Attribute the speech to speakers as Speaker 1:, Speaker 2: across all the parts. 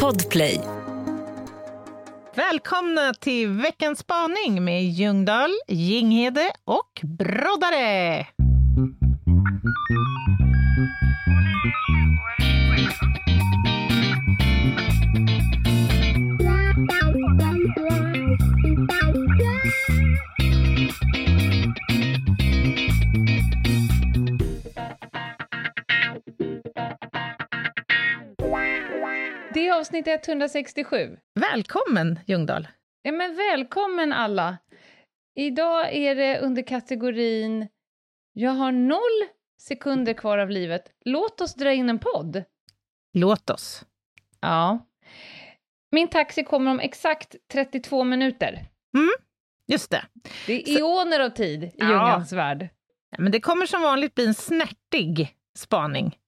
Speaker 1: Podplay.
Speaker 2: Välkomna till veckans spaning med Ljungdahl, Ginghede och Broddare.
Speaker 3: Avsnitt 167.
Speaker 2: Välkommen Ljungdahl.
Speaker 3: Ja, men välkommen alla! Idag är det under kategorin Jag har noll sekunder kvar av livet. Låt oss dra in en podd.
Speaker 2: Låt oss.
Speaker 3: Ja. Min taxi kommer om exakt 32 minuter.
Speaker 2: Just det.
Speaker 3: Det är eoner av tid i
Speaker 2: Ja.
Speaker 3: Ljungans värld.
Speaker 2: Men det kommer som vanligt bli en snärtig spaning.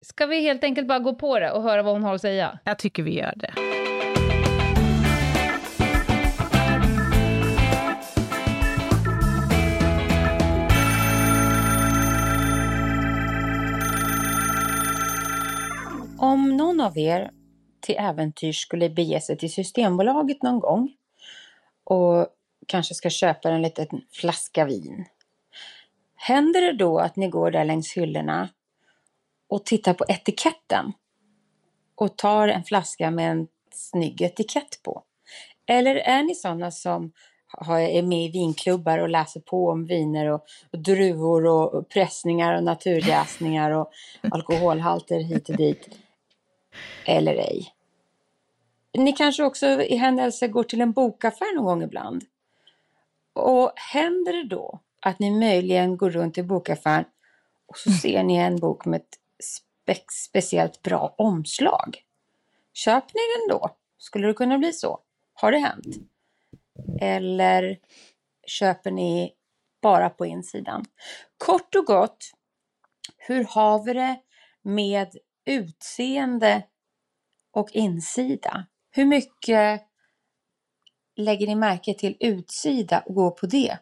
Speaker 3: Ska vi helt enkelt bara gå på det och höra vad hon har att säga?
Speaker 2: Jag tycker vi gör det.
Speaker 4: Om någon av er till äventyr skulle bege sig till Systembolaget någon gång och kanske ska köpa en liten flaska vin. Händer det då att ni går där längs hyllorna och tittar på etiketten och tar en flaska med en snygg etikett på? Eller är ni sådana som är med i vinklubbar och läser på om viner och, och druvor och, och pressningar och naturjäsningar och alkoholhalter hit och dit? Eller ej. Ni kanske också i händelse går till en bokaffär någon gång ibland. Och händer det då att ni möjligen går runt i bokaffären och så ser ni en bok med ett spe speciellt bra omslag. Köper ni den då? Skulle det kunna bli så? Har det hänt? Eller köper ni bara på insidan? Kort och gott, hur har vi det med utseende och insida? Hur mycket lägger ni märke till utsida och går på det?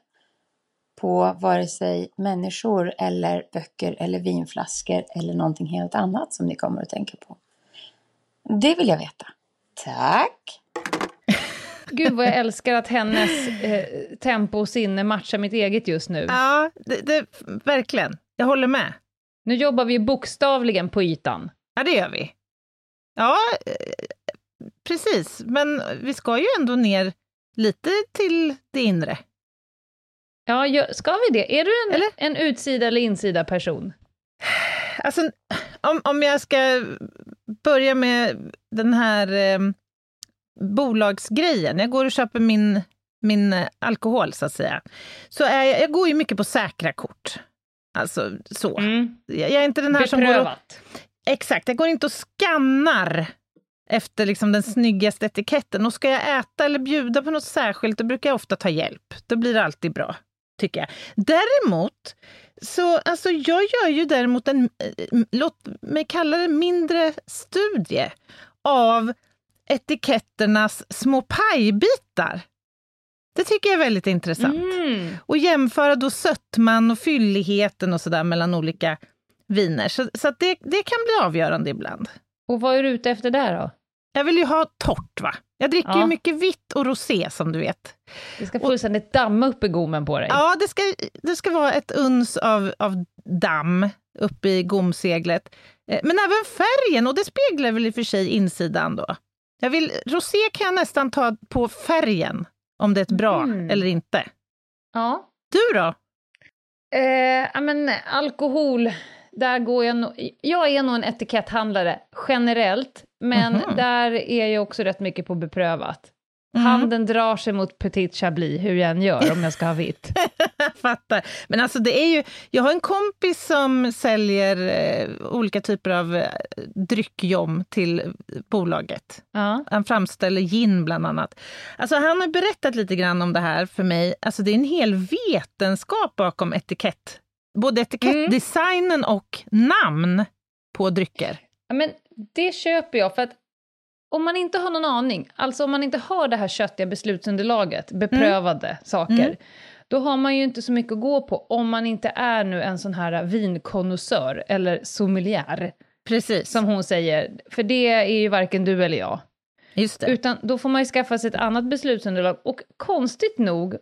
Speaker 4: På vare sig människor eller böcker eller vinflaskor eller någonting helt annat som ni kommer att tänka på. Det vill jag veta. Tack!
Speaker 3: Gud vad jag älskar att hennes eh, tempo och sinne matchar mitt eget just nu.
Speaker 2: Ja, det, det, verkligen. Jag håller med.
Speaker 3: Nu jobbar vi bokstavligen på ytan.
Speaker 2: Ja, det gör vi. Ja, eh, precis. Men vi ska ju ändå ner lite till det inre.
Speaker 3: Ja, ska vi det? Är du en,
Speaker 2: Eller?
Speaker 3: en utsida eller insida person?
Speaker 2: Alltså, om, om jag ska börja med den här eh, bolagsgrejen. Jag går och köper min, min eh, alkohol, så att säga. Så är jag, jag går ju mycket på säkra kort. Alltså så. Jag, jag är inte den här som går och,
Speaker 3: Beprövat.
Speaker 2: Exakt, jag går inte och skannar efter liksom den snyggaste etiketten. Och ska jag äta eller bjuda på något särskilt, då brukar jag ofta ta hjälp. Då blir det alltid bra, tycker jag. Däremot, så alltså jag gör ju däremot en, eh, låt mig kalla det mindre studie av etiketternas små pajbitar. Det tycker jag är väldigt intressant.
Speaker 3: Mm.
Speaker 2: Och jämföra då sötman och fylligheten och sådär mellan olika viner. Så, så det, det kan bli avgörande ibland.
Speaker 3: Och vad är du ute efter där då?
Speaker 2: Jag vill ju ha torrt, va? Jag dricker
Speaker 3: Ja.
Speaker 2: ju mycket vitt och rosé, som du vet.
Speaker 3: Det ska fullständigt damma upp i gommen på dig.
Speaker 2: Ja, det ska, det ska vara ett uns av, av damm uppe i gomseglet. Eh, Men även färgen, och det speglar väl i och för sig insidan då. Jag vill, rosé kan jag nästan ta på färgen, om det är ett bra
Speaker 3: Mm.
Speaker 2: eller inte.
Speaker 3: ja.
Speaker 2: Du då?
Speaker 3: Eh, men alkohol, där går jag nog... Jag är nog en etikethandlare generellt, men
Speaker 2: Mhm.
Speaker 3: där är jag också rätt mycket på beprövat.
Speaker 2: Mm.
Speaker 3: Handen drar sig mot Petit Chablis, hur jag än gör, om jag ska ha vitt.
Speaker 2: Fattar. Men alltså det är ju, jag har en kompis som säljer eh, olika typer av eh, dryckjom till bolaget.
Speaker 3: Ja.
Speaker 2: Han framställer gin bland annat. Alltså han har berättat lite grann om det här för mig. Alltså det är en hel vetenskap bakom etikett. Både etikettdesignen och namn på drycker.
Speaker 3: Ja, men det köper jag, för att om man inte har någon aning, alltså om man inte har det här köttiga beslutsunderlaget, beprövade saker,
Speaker 2: Mm.
Speaker 3: då har man ju inte så mycket att gå på om man inte är nu en sån här vinkonnässör eller sommelier
Speaker 2: Precis.
Speaker 3: som hon säger, för det är ju varken du eller jag. Utan då får man ju skaffa sig ett annat beslutsunderlag. Och konstigt nog,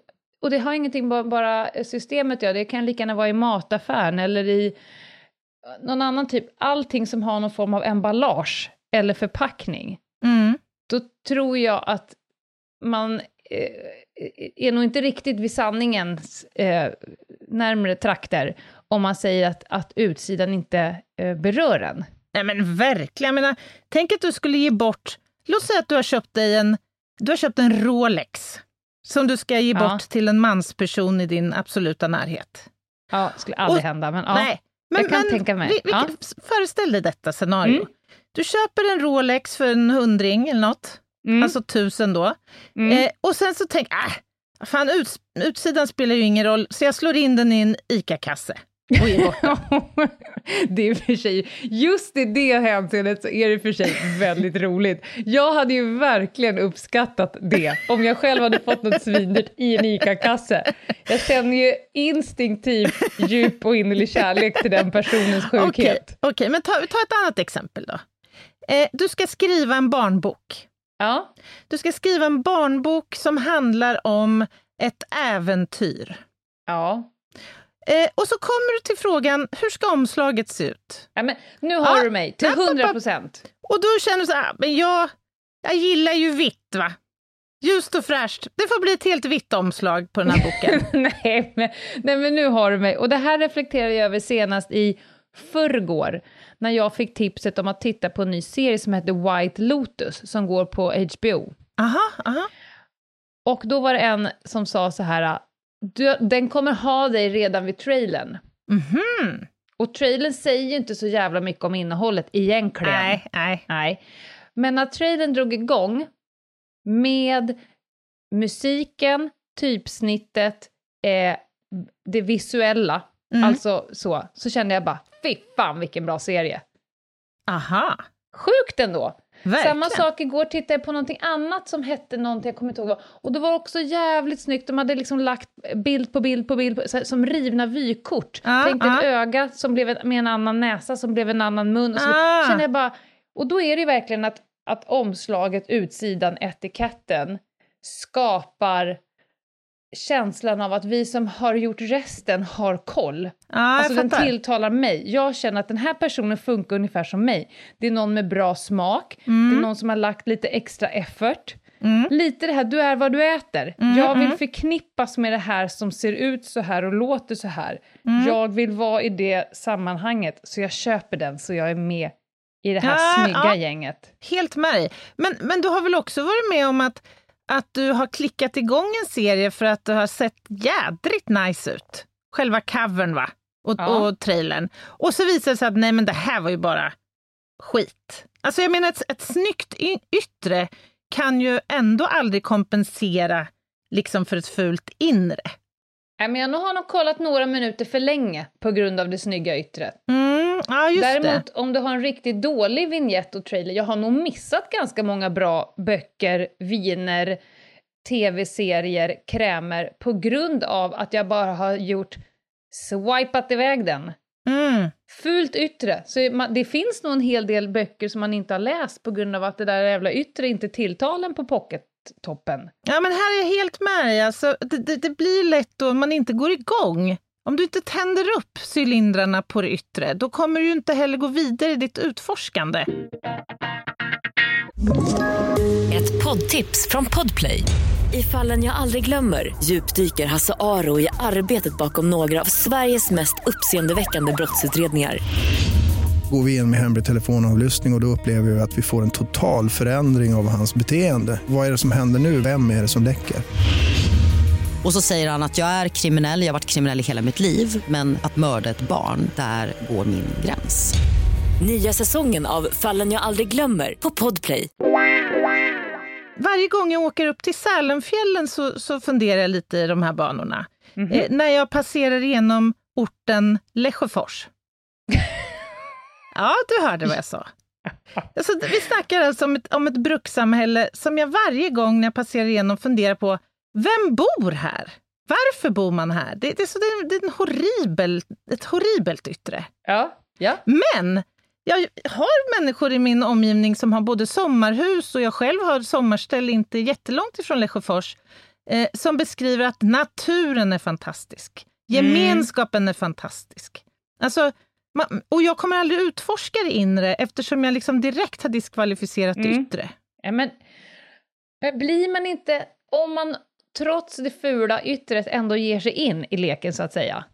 Speaker 3: och det har ingenting bara, bara systemet ja, det kan lika gärna vara i mataffären eller i någon annan typ, allting som har någon form av emballage eller förpackning.
Speaker 2: Mm.
Speaker 3: Då tror jag att man eh, är nog inte riktigt vid sanningens eh, närmre trakter om man säger att, att utsidan inte eh, berör en.
Speaker 2: Nej men verkligen, jag menar, tänk att du skulle ge bort, låt säga att du har köpt dig en, du har köpt en Rolex som du ska ge
Speaker 3: Ja.
Speaker 2: bort till en mansperson i din absoluta närhet.
Speaker 3: Ja, det skulle aldrig
Speaker 2: Och-
Speaker 3: hända, men ja.
Speaker 2: Nej, men,
Speaker 3: jag kan
Speaker 2: men,
Speaker 3: tänka mig.
Speaker 2: Vi, vi,
Speaker 3: Ja.
Speaker 2: Föreställ dig detta scenario.
Speaker 3: Mm.
Speaker 2: Du köper en Rolex för en hundring eller något,
Speaker 3: Mm,
Speaker 2: alltså tusen då.
Speaker 3: mm.
Speaker 2: Eh, och sen så tänk, äh, fan uts, utsidan spelar ju ingen roll, så jag slår in den i en ICA-kasse och ger bort den.
Speaker 3: det är för sig, just i det hänseendet så är det för sig väldigt roligt. Jag hade ju verkligen uppskattat det om jag själv hade fått något svindyrt i en ICA-kasse. Jag känner ju instinktivt djup och innerlig kärlek till den personens
Speaker 2: Okej,
Speaker 3: sjukhet.
Speaker 2: okej, men ta, ta ett annat exempel då. Eh, du ska skriva en barnbok.
Speaker 3: Ja,
Speaker 2: Du ska skriva en barnbok som handlar om ett äventyr.
Speaker 3: ja.
Speaker 2: Eh, och så kommer du till frågan, hur ska omslaget se ut?
Speaker 3: ja men nu har
Speaker 2: Ja,
Speaker 3: du mig till
Speaker 2: ja, papp,
Speaker 3: 100
Speaker 2: papp.
Speaker 3: procent.
Speaker 2: Och då känner du så här, men jag, jag gillar ju vitt va? Ljust och fräscht. Det får bli ett helt vitt omslag på den här boken.
Speaker 3: nej, men, nej, men nu har du mig. Och det här reflekterade jag över senast i förrgår, när jag fick tipset om att titta på en ny serie som heter White Lotus, som går på HBO.
Speaker 2: Aha, aha.
Speaker 3: Och då var det en som sa så här, du, den kommer ha dig redan vid trailern.
Speaker 2: Mhm.
Speaker 3: Och trailern säger ju inte så jävla mycket om innehållet egentligen.
Speaker 2: Nej, nej.
Speaker 3: Nej. Men när trailern drog igång med musiken, typsnittet, eh, det visuella,
Speaker 2: Mm.
Speaker 3: alltså så, så kände jag bara, fy fan vilken bra serie.
Speaker 2: Aha,
Speaker 3: Sjukt ändå!
Speaker 2: Verkligen.
Speaker 3: Samma sak igår tittade jag på någonting annat som hette någonting, jag kommer inte ihåg och det var också jävligt snyggt, de hade liksom lagt bild på bild på bild, på, här, som rivna vykort.
Speaker 2: Ja,
Speaker 3: Tänk dig ett öga som blev en- med en annan näsa som blev en annan mun. Och så
Speaker 2: Ah.
Speaker 3: känner jag bara, och då är det ju verkligen att, att omslaget, utsidan, etiketten skapar känslan av att vi som har gjort resten har koll.
Speaker 2: Ja,
Speaker 3: Alltså den tilltalar mig. Jag känner att den här personen funkar ungefär som mig. Det är någon med bra smak, det är
Speaker 2: Mm.
Speaker 3: någon som har lagt lite extra effort.
Speaker 2: Mm.
Speaker 3: Lite det här, du är vad du äter.
Speaker 2: Mm,
Speaker 3: jag vill
Speaker 2: mm.
Speaker 3: förknippas med det här som ser ut så här och låter så här.
Speaker 2: Mm.
Speaker 3: Jag vill vara i det sammanhanget, så jag köper den så jag är med i det här
Speaker 2: Ja,
Speaker 3: snygga
Speaker 2: ja.
Speaker 3: gänget.
Speaker 2: Helt med dig. Men, men du har väl också varit med om att, att du har klickat igång en serie för att det har sett jädrigt nice ut? Själva covern va? Och,
Speaker 3: Ja.
Speaker 2: och trailern. Och så visar det sig att nej men det här var ju bara skit. Alltså jag menar ett, ett snyggt yttre kan ju ändå aldrig kompensera liksom för ett fult inre.
Speaker 3: Nej, men jag har nog kollat några minuter för länge på grund av det snygga yttret.
Speaker 2: Mm, just
Speaker 3: Däremot
Speaker 2: det.
Speaker 3: om du har en riktigt dålig vignett och trailer, jag har nog missat ganska många bra böcker, viner, tv-serier, krämer på grund av att jag bara har gjort swipat iväg den.
Speaker 2: Mm.
Speaker 3: Fult yttre. Så man, det finns nog en hel del böcker som man inte har läst på grund av att det där jävla yttre inte tilltalar en på pockettoppen.
Speaker 2: Ja, men här är jag helt med dig. Alltså, det, det, det blir lätt då man inte går igång. Om du inte tänder upp cylindrarna på det yttre, då kommer du inte heller gå vidare i ditt utforskande.
Speaker 1: Ett poddtips från Podplay. I fallen jag aldrig glömmer djupdyker Hasse Aro i arbetet bakom några av Sveriges mest uppseendeväckande brottsutredningar.
Speaker 5: Går vi in med hemlig telefonavlyssning och, och då upplever vi att vi får en total förändring av hans beteende. Vad är det som händer nu? Vem är det som läcker?
Speaker 6: Och så säger han att jag är kriminell, jag har varit kriminell i hela mitt liv men att mörda ett barn, där går min gräns.
Speaker 1: Nya säsongen av Fallen jag aldrig glömmer på Podplay.
Speaker 2: Varje gång jag åker upp till Sälenfjällen så, så funderar jag lite i de här banorna. Eh, när jag passerar igenom orten Lesjöfors. ja, du hörde vad jag sa. Alltså, vi snackar alltså om ett, om ett brukssamhälle som jag varje gång när jag passerar igenom funderar på, vem bor här? Varför bor man här? Det, det, är, så, det, det är en horribel, ett horribelt yttre.
Speaker 3: Ja, ja.
Speaker 2: Men jag har människor i min omgivning som har både sommarhus och jag själv har sommarställe inte jättelångt ifrån Lesjöfors, eh, som beskriver att naturen är fantastisk. Gemenskapen är fantastisk. Alltså, man, och jag kommer aldrig utforska det inre eftersom jag liksom direkt har diskvalificerat det
Speaker 3: Mm.
Speaker 2: yttre.
Speaker 3: Ja, men, men blir man inte, om man trots det fula yttret ändå ger sig in i leken så att säga.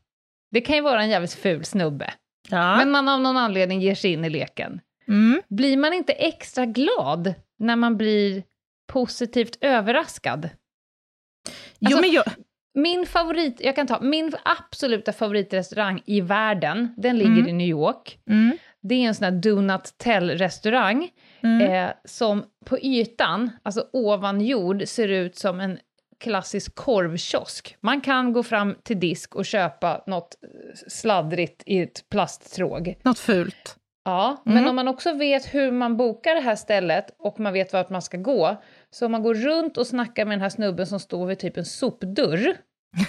Speaker 3: Det kan ju vara en jävligt ful snubbe,
Speaker 2: Ja.
Speaker 3: men man av någon anledning ger sig in i leken.
Speaker 2: mm.
Speaker 3: Blir man inte extra glad när man blir positivt överraskad?
Speaker 2: Jo,
Speaker 3: Alltså-
Speaker 2: men jag,
Speaker 3: Min favorit, jag kan ta, min absoluta favoritrestaurang i världen, den ligger
Speaker 2: Mm.
Speaker 3: i New York.
Speaker 2: mm,
Speaker 3: Det är en sån här do not tell-restaurang
Speaker 2: mm.
Speaker 3: eh, som på ytan, alltså ovan jord, ser ut som en klassisk korvkiosk. Man kan gå fram till disk och köpa något sladdrigt i ett plasttråg.
Speaker 2: Något fult.
Speaker 3: Ja,
Speaker 2: Mm.
Speaker 3: men om man också vet hur man bokar det här stället och man vet vart man ska gå, så om man går runt och snackar med den här snubben som står vid typ en sopdörr,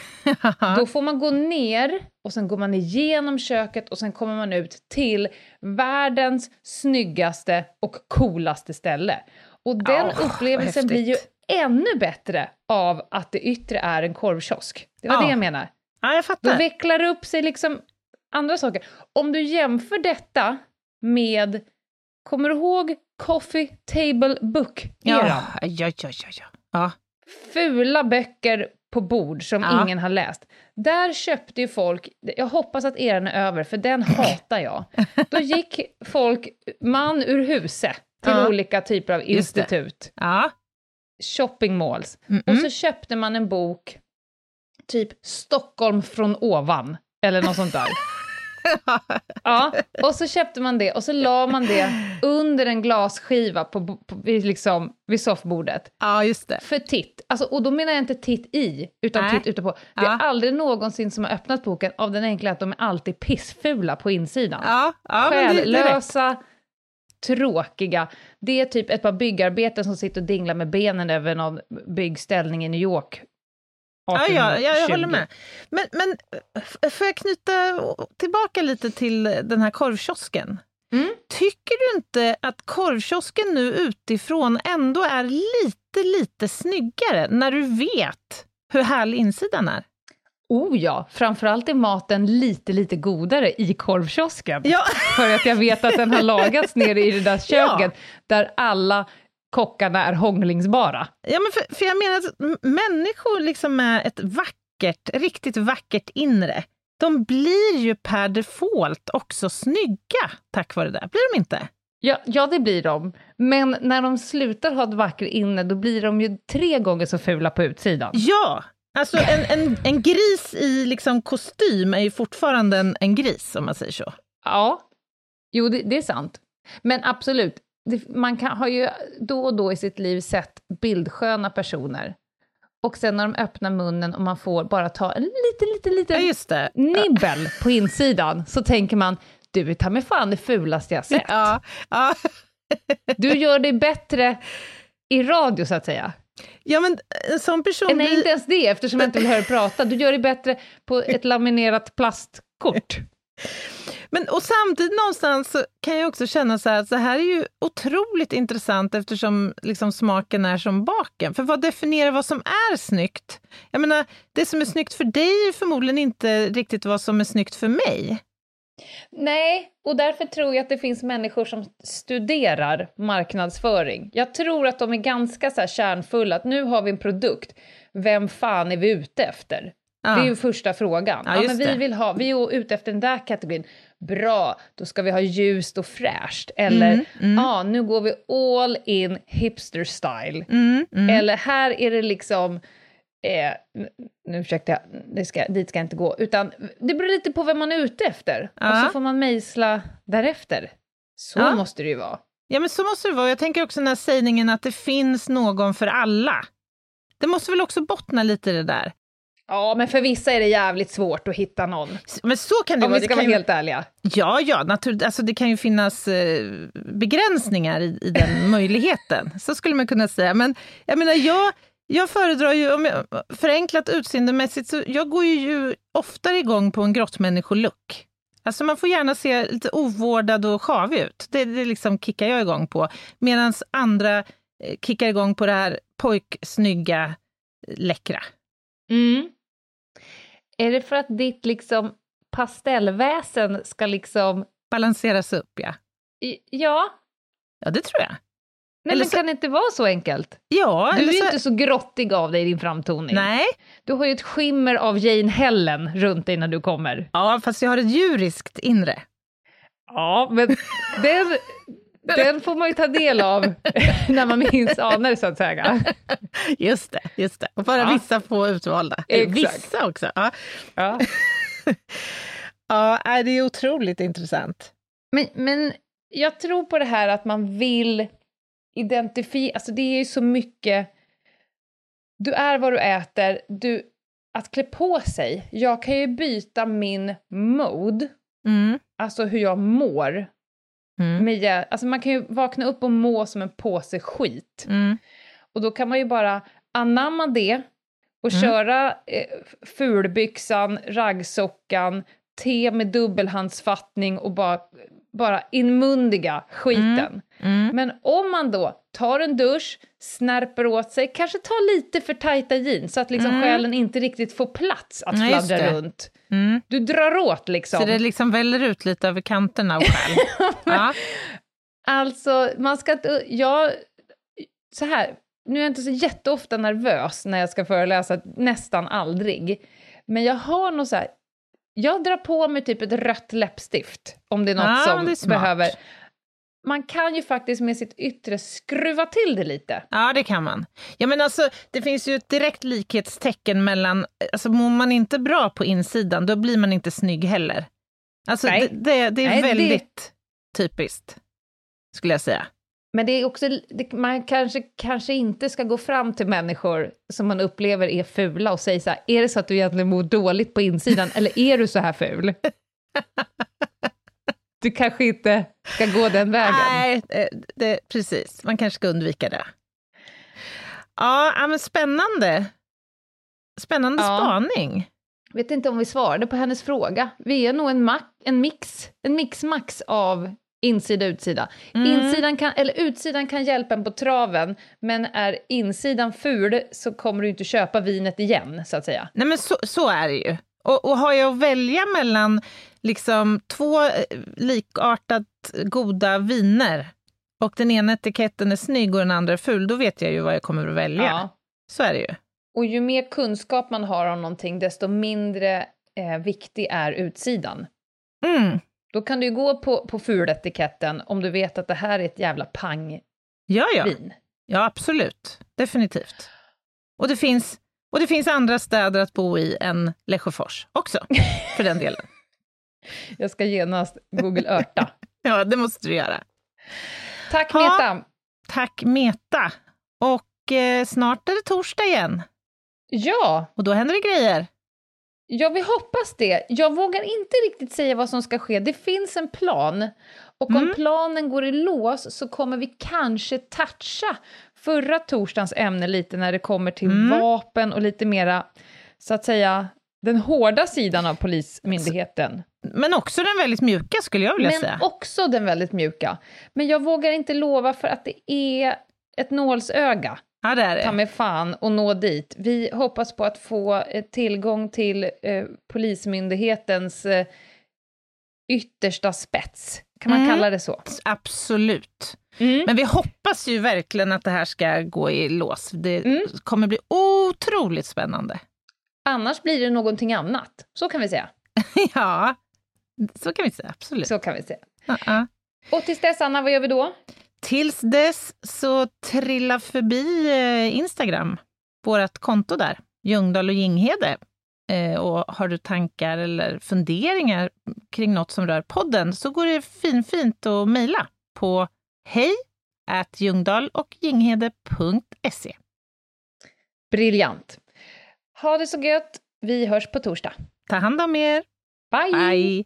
Speaker 3: då får man gå ner och sen går man igenom köket och sen kommer man ut till världens snyggaste och coolaste ställe. Och den
Speaker 2: Ja,
Speaker 3: upplevelsen blir ju ännu bättre av att det yttre är en korvkiosk. Det var
Speaker 2: Ja.
Speaker 3: det jag menar.
Speaker 2: ja, jag
Speaker 3: Då
Speaker 2: fattar.
Speaker 3: vecklar det upp sig liksom andra saker. Om du jämför detta med, kommer du ihåg Coffee Table Book-eran?
Speaker 2: Ja, ja, ja, ja, ja. ja.
Speaker 3: Fula böcker på bord som
Speaker 2: Ja.
Speaker 3: ingen har läst. Där köpte ju folk, jag hoppas att eran är över, för den hatar jag. Då gick folk man ur huset till
Speaker 2: Ja.
Speaker 3: olika typer av
Speaker 2: Just
Speaker 3: institut,
Speaker 2: ja.
Speaker 3: Shopping malls,
Speaker 2: Mm
Speaker 3: och så köpte man en bok, typ Stockholm från ovan, eller något sånt där. Ja, och så köpte man det och så la man det under en glasskiva på, på, vid, liksom, vid soffbordet.
Speaker 2: ja, just det.
Speaker 3: För titt. Alltså, och då menar jag inte titt i, utan
Speaker 2: Nej.
Speaker 3: titt ute på. Det
Speaker 2: Ja.
Speaker 3: är aldrig någonsin som har öppnat boken av den enkla att de är alltid pissfula på insidan.
Speaker 2: Ja, ja.
Speaker 3: Själlösa, tråkiga. Det är typ ett par byggarbeten som sitter och dinglar med benen över någon byggställning i New York.
Speaker 2: Ja, ja, ja, jag
Speaker 3: 1820.
Speaker 2: håller med. Men, men får jag knyta tillbaka lite till den här korvkiosken?
Speaker 3: Mm.
Speaker 2: Tycker du inte att korvkiosken nu utifrån ändå är lite, lite snyggare när du vet hur härlig insidan är?
Speaker 3: Oh ja, framförallt är maten lite, lite godare i korvkiosken.
Speaker 2: Ja,
Speaker 3: För att jag vet att den har lagats nere i det där köket där alla kockarna är hånglingsbara.
Speaker 2: ja men för, för jag menar att människor liksom med ett vackert, riktigt vackert inre, de blir ju per default också snygga tack vare det. Blir de inte?
Speaker 3: Ja, ja, det blir de. Men när de slutar ha ett vackert inne, då blir de ju tre gånger så fula på utsidan.
Speaker 2: Ja! Alltså en, en, en gris i liksom kostym är ju fortfarande en, en gris, om man säger så.
Speaker 3: Ja, jo, det, det är sant. Men absolut, det, man kan, har ju då och då i sitt liv sett bildsköna personer. Och sen när de öppnar munnen och man får bara ta en liten, liten,
Speaker 2: Ja,
Speaker 3: liten
Speaker 2: det.
Speaker 3: nibbel på insidan, så tänker man, du är ta mig fan det fulaste jag sett.
Speaker 2: Ja, ja.
Speaker 3: Du gör det bättre i radio, så att säga.
Speaker 2: Ja, men en sån person
Speaker 3: Nej,
Speaker 2: blir...
Speaker 3: inte ens det, eftersom jag inte vill höra dig prata. Du gör det bättre på ett laminerat plastkort.
Speaker 2: Men, och samtidigt någonstans så kan jag också känna så här att det här är ju otroligt intressant eftersom liksom smaken är som baken. För vad definierar vad som är snyggt? Jag menar, det som är snyggt för dig är förmodligen inte riktigt vad som är snyggt för mig.
Speaker 3: Nej, och därför tror jag att det finns människor som studerar marknadsföring. Jag tror att de är ganska så här kärnfulla, att nu har vi en produkt, vem fan är vi ute efter?
Speaker 2: Ja.
Speaker 3: Det är ju första frågan.
Speaker 2: Ja,
Speaker 3: Ja, men vi,
Speaker 2: det.
Speaker 3: vill ha, vi är ute efter den där kategorin. Bra, då ska vi ha ljust och fräscht. Eller,
Speaker 2: Mm, mm.
Speaker 3: ja, nu går vi all in hipster style.
Speaker 2: Mm, mm.
Speaker 3: Eller här är det liksom, eh, nu försökte jag, det ska, dit ska jag inte gå, utan det beror lite på vem man är ute efter. Och
Speaker 2: Ja.
Speaker 3: så får man mejsla därefter. Så
Speaker 2: Ja.
Speaker 3: måste det ju vara.
Speaker 2: Ja, men så måste det vara. Jag tänker också den här sägningen att det finns någon för alla. Det måste väl också bottna lite i det där.
Speaker 3: Ja, men för vissa är det jävligt svårt att hitta någon.
Speaker 2: Men så kan det
Speaker 3: Om
Speaker 2: vara.
Speaker 3: vi
Speaker 2: Det
Speaker 3: ska vara
Speaker 2: ju,
Speaker 3: helt ärliga.
Speaker 2: Ja, ja, naturligt. Alltså, det kan ju finnas eh, begränsningar i, i den möjligheten. Så skulle man kunna säga. Men jag menar, jag, jag föredrar ju, om jag, förenklat utseendemässigt, så jag går ju oftare igång på en grottmänniskolook. Alltså man får gärna se lite ovårdad och sjavig ut. Det, det liksom kickar jag igång på. Medan andra eh, kickar igång på det här pojksnygga, läckra.
Speaker 3: Mm. Är det för att ditt liksom pastellväsen ska liksom...
Speaker 2: Balanseras upp, ja.
Speaker 3: I- Ja,
Speaker 2: Ja, det tror jag.
Speaker 3: Nej,
Speaker 2: Eller
Speaker 3: men
Speaker 2: så-
Speaker 3: kan det inte vara så enkelt?
Speaker 2: Ja,
Speaker 3: Du är ju
Speaker 2: så...
Speaker 3: inte så grottig av dig i din framtoning.
Speaker 2: Nej,
Speaker 3: Du har ju ett skimmer av Jane Helen runt dig när du kommer.
Speaker 2: ja, fast jag har ett djuriskt inre.
Speaker 3: Ja, men den, den får man ju ta del av när man minns anar, så att säga.
Speaker 2: Just det, just det. Och bara
Speaker 3: Ja.
Speaker 2: vissa få utvalda.
Speaker 3: Exakt.
Speaker 2: Vissa också. Ja,
Speaker 3: Ja.
Speaker 2: ja det är otroligt intressant.
Speaker 3: Men, men jag tror på det här att man vill identifiera, alltså det är ju så mycket, du är vad du äter, du, att klä på sig, jag kan ju byta min mode,
Speaker 2: Mm.
Speaker 3: alltså hur jag mår,
Speaker 2: Mm.
Speaker 3: med, alltså man kan ju vakna upp och må som en påse skit.
Speaker 2: Mm.
Speaker 3: Och då kan man ju bara anamma det och
Speaker 2: Mm.
Speaker 3: köra eh, fulbyxan, raggsockan, te med dubbelhandsfattning och bara, bara inmundiga skiten.
Speaker 2: Mm.
Speaker 3: Men om man då tar en dusch, snärper åt sig, kanske tar lite för tajta jeans så att liksom
Speaker 2: Mm.
Speaker 3: själen inte riktigt får plats att
Speaker 2: Nej,
Speaker 3: fladdra runt.
Speaker 2: Mm.
Speaker 3: Du drar åt liksom.
Speaker 2: Så det liksom väller ut lite över kanterna själv. ja.
Speaker 3: Alltså, man ska inte... Jag, så här, nu är jag inte så jätteofta nervös när jag ska föreläsa, nästan aldrig. Men jag har nog så här... Jag drar på mig typ ett rött läppstift, om det är något
Speaker 2: Ja,
Speaker 3: som
Speaker 2: det är
Speaker 3: behöver... Man kan ju faktiskt med sitt yttre skruva till det lite.
Speaker 2: ja, det kan man. Ja, men alltså, det finns ju ett direkt likhetstecken mellan... Alltså, mår man inte bra på insidan, då blir man inte snygg heller. Alltså,
Speaker 3: Nej.
Speaker 2: det, det, det är
Speaker 3: Nej, det-
Speaker 2: väldigt typiskt, skulle jag säga.
Speaker 3: Men det är också, det, man kanske, kanske inte ska gå fram till människor som man upplever är fula och säga så här, är det så att du egentligen mår dåligt på insidan, eller är du så här ful? Du kanske inte ska gå den vägen.
Speaker 2: Nej, det, det, precis. Man kanske ska undvika det. Ja, men spännande. Spännande
Speaker 3: Ja.
Speaker 2: spaning.
Speaker 3: Vet inte om vi svarade på hennes fråga. Vi är nog en, en mix, en mix-max av insida utsida.
Speaker 2: Mm.
Speaker 3: Insidan kan, eller utsidan kan hjälpa en på traven, men är insidan ful så kommer du inte köpa vinet igen, så att säga.
Speaker 2: Nej, men så, så är det ju. Och, och har jag att välja mellan liksom två eh, likartat goda viner och den ena etiketten är snygg och den andra är ful, då vet jag ju vad jag kommer att välja.
Speaker 3: Ja.
Speaker 2: Så är det ju.
Speaker 3: Och ju mer kunskap man har om någonting, desto mindre eh, viktig är utsidan.
Speaker 2: Mm.
Speaker 3: Då kan du ju gå på, på fuletiketten om du vet att det här är ett jävla pangvin.
Speaker 2: Ja, ja. Ja, absolut. Definitivt. Och det finns, och det finns andra städer att bo i än Lesjöfors också, för den delen.
Speaker 3: Jag ska genast Google örta.
Speaker 2: Ja, det måste du göra.
Speaker 3: Tack
Speaker 2: Ja.
Speaker 3: Meta!
Speaker 2: Tack Meta. Och eh, snart är det torsdag igen
Speaker 3: Ja,
Speaker 2: och då händer det grejer.
Speaker 3: Ja, vi hoppas det. Jag vågar inte riktigt säga vad som ska ske. Det finns en plan. Och om
Speaker 2: Mm.
Speaker 3: planen går i lås så kommer vi kanske toucha förra torsdagens ämne lite när det kommer till
Speaker 2: Mm.
Speaker 3: vapen och lite mera, så att säga, den hårda sidan av Polismyndigheten.
Speaker 2: Men också den väldigt mjuka skulle jag vilja
Speaker 3: Men
Speaker 2: säga.
Speaker 3: också den väldigt mjuka. Men jag vågar inte lova för att det är ett nålsöga,
Speaker 2: Ja, det är
Speaker 3: ta
Speaker 2: det.
Speaker 3: mig fan, och nå dit. Vi hoppas på att få eh, tillgång till eh, Polismyndighetens eh, yttersta spets. Kan man
Speaker 2: Mm.
Speaker 3: kalla det så?
Speaker 2: Absolut.
Speaker 3: Mm.
Speaker 2: Men vi hoppas ju verkligen att det här ska gå i lås. Det
Speaker 3: Mm.
Speaker 2: kommer bli otroligt spännande.
Speaker 3: Annars blir det någonting annat. Så kan vi säga.
Speaker 2: ja, så kan vi säga. Absolut.
Speaker 3: Så kan vi säga.
Speaker 2: Ja-ja.
Speaker 3: Och tills dess, Anna, vad gör vi då?
Speaker 2: Tills dess så trilla förbi eh, Instagram, vårt konto där, Ljungdahl och Ginghede. Eh, och har du tankar eller funderingar kring något som rör podden så går det finfint att mejla på hej och ginghede.se.
Speaker 3: Briljant. Ha det så gött. Vi hörs på torsdag.
Speaker 2: Ta hand om er.
Speaker 3: Bye!
Speaker 2: Bye!